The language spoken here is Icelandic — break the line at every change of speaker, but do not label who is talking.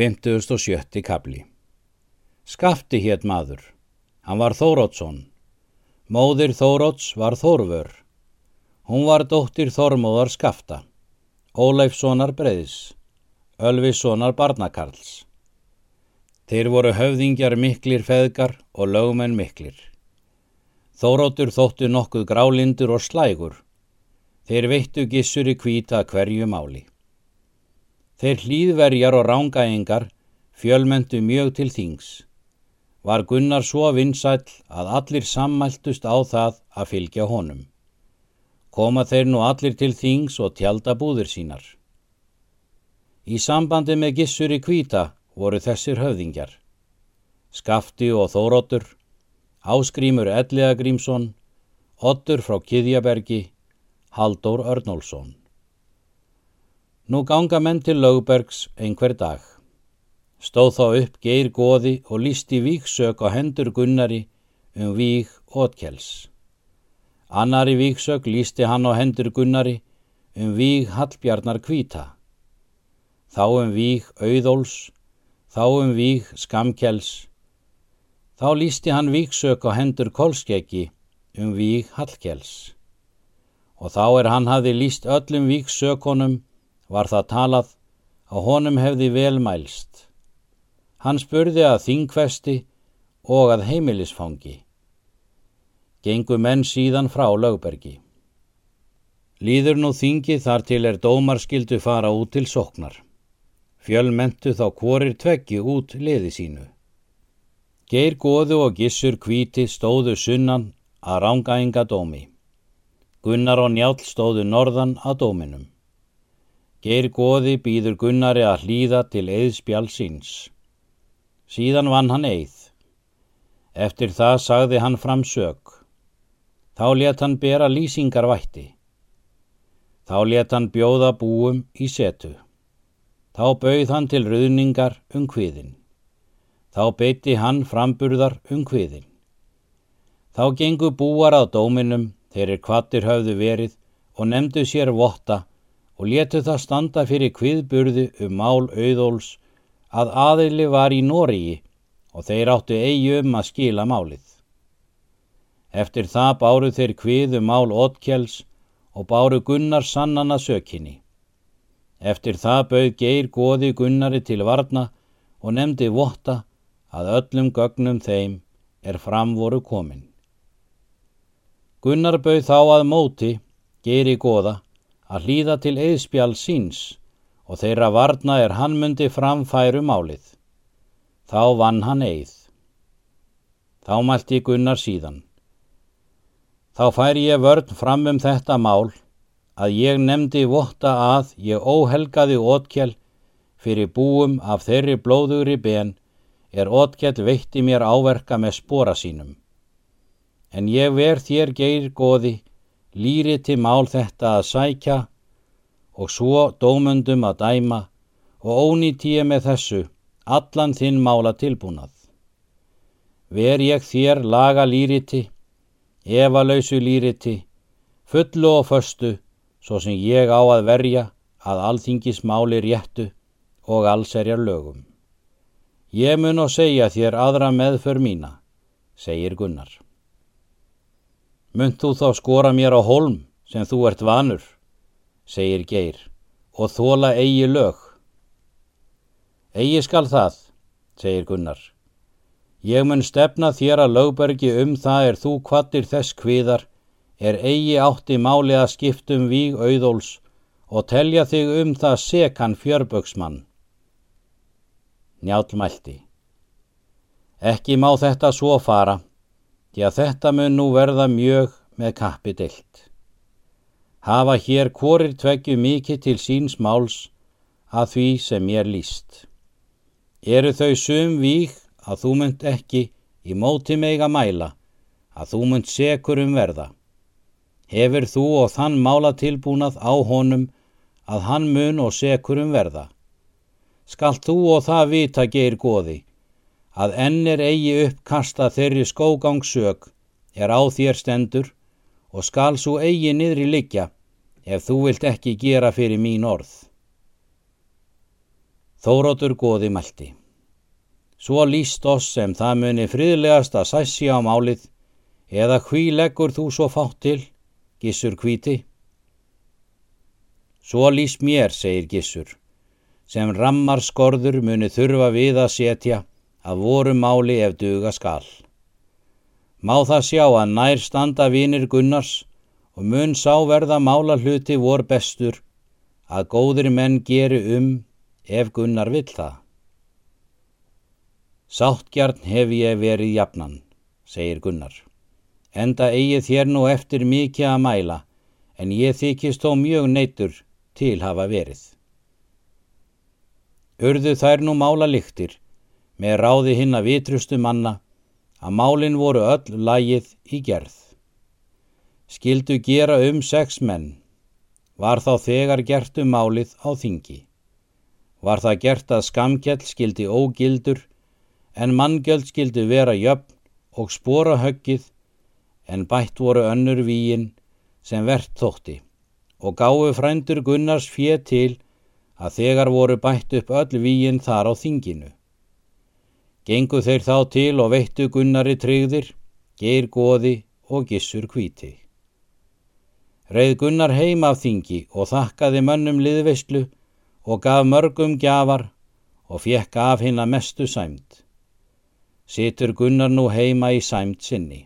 57. kapli Skafti hétt maður. Hann var Þórótsson. Móðir Þóróts var Þórvör. Hún var dóttir Þormóðar Skafta. Óleifssonar Breiðs. Ölvissonar Barnakarls. Þeir voru höfðingjar miklir feðgar og lögumenn miklir. Þórótur þóttu nokkuð grálindur og slægur. Þeir veittu gissur í kvíta hverju máli. Þeir hlýðverjar og rángaengar fjölmentu mjög til þings. Var Gunnar svo vinsæll að allir sammæltust á það að fylgja honum. Koma þeir nú allir til þings og tjálta búðir sínar. Í sambandi með gissur í kvíta voru þessir höfðingjar. Skafti og Þóróttur, Áskrímur Elliða Grímsson, Ottur frá Kiðjabergi, Haldur Örnólfsson. Nú ganga menn til Lögbergs einhver dag. Stóð þá upp geir goði og lísti víksök á hendur Gunnari um víg ótkels. Annari víksök lísti hann á hendur Gunnari um víg Hallbjarnar kvíta. Þá um víg auðóls, þá um víg skamkels. Þá lísti hann víksök á hendur kolskeggi um víg Hallkels. Og þá er hann hafi líst öllum víksökonum var það talað að honum hefði vel mælst. Hann spurði að þingvesti og að heimilisfangi. Gengu menn síðan frá lögbergi. Líður nú þingi þar til er dómarskildu fara út til soknar. Fjölmentu þá hvorir tveggi út liði sínu. Geir góðu og gissur kvíti stóðu sunnan að rángaenga dómi. Gunnar og njál stóðu norðan að dóminum. Geir goði býður Gunnari að hlýða til eðspjál síns. Síðan vann hann eið. Eftir það sagði hann fram sög. Þá let hann bera lýsingar vætti. Þá let hann bjóða búum í setu. Þá bauð hann til ruðningar um hviðin. Þá beiti hann framburðar um hviðin. Þá gengu búar á dóminum þeir er kvattir höfðu verið og nefndu sér votta og letu það standa fyrir kviðburðu um mál auðóls að aðili var í Nóriði og þeir áttu eigi um að skila málið. Eftir það báru þeir kviðu mál Ótkjells og báru Gunnar sannana sökinni. Eftir það bauð geir goði Gunnari til varna og nefndi votta að öllum gögnum þeim er fram voru komin. Gunnar bauð þá að móti, geiri goða, að hlýða til eðspjál síns og þeirra varna er hann myndi framfæru málið. Þá vann hann eið. Þá mælti Gunnar síðan. Þá fær ég vörn fram um þetta mál að ég nefndi votta að ég óhelgaði ótkjell fyrir búum af þeirri blóðugri ben er ótkjell veitti mér áverka með spora sínum. En ég ver þér geir goði lýri til mál þetta að sækja og svo dómundum að dæma og ónýtt ég með þessu allan þinn mála tilbúnað. Ver ég þér laga lýriti, efalausu lýriti, fullu og föstu, svo sem ég á að verja að alþingis máli réttu og allserjar lögum. Ég mun og segja þér aðra meðför mína, segir Gunnar. Munt þú þá skora mér á holm sem þú ert vanur, segir Geir, og þóla eigi lög. Eigi skal það, segir Gunnar. Ég mun stefna þér að lögbergi um það er þú kvattir þess kviðar, er eigi átti máli að skiptum víg auðóls og telja þig um það sekan fjörböksmann. Njálmælti. Ekki má þetta svo fara því að þetta mun nú verða mjög með kappi deilt. Hafa hér hvorir tveggju mikið til síns máls að því sem ég er líst. Eru þau sum vík að þú munt ekki í móti meg að mæla, að þú munt sekur um verða. Hefur þú og þann mála tilbúnað á honum að hann mun og sekur um verða. Skalt þú og það vita geir goði, að enn er eigi uppkasta þeirri skógangsök er á þér stendur og skal svo eigi niðri liggja ef þú vilt ekki gera fyrir mín orð. Þórótur goði mælti. Svo líst oss sem það muni friðlegast að sæssi á málið eða hví leggur þú svo fátt til, gissur hvíti? Svo líst mér, segir gissur, sem rammar skorður muni þurfa við að setja að voru máli ef duga skal. Má það sjá að nær standa vinir Gunnars og mun sá verða mála hluti vor bestur að góðir menn geri um ef Gunnar vill það. Sáttgjarn hef ég verið jafnan, segir Gunnar. Enda eigið þér nú eftir mikið að mæla, en ég þykist þó mjög neytur til hafa verið. Urðu þær nú mála lyktir, með ráði hinn að vitrustu manna, að málinn voru öll lægið í gerð. Skildu gera um sex menn, var þá þegar gert um málið á þingi. Var það gert að skamkjall skildi ógildur en manngjöld skildi vera jöfn og spora höggið en bætt voru önnur víin sem verðt þótti og gáfu frændur Gunnars fér til að þegar voru bætt upp öll víin þar á þinginu. Gengu þeir þá til og veittu Gunnari tryggðir, geir goði og gissur kvíti. Reið Gunnar heim af þingi og þakkaði mönnum liðveistlu og gaf mörgum gjafar og fjekk af hinn að mestu sæmt. Situr Gunnar nú heima í sæmt sinni.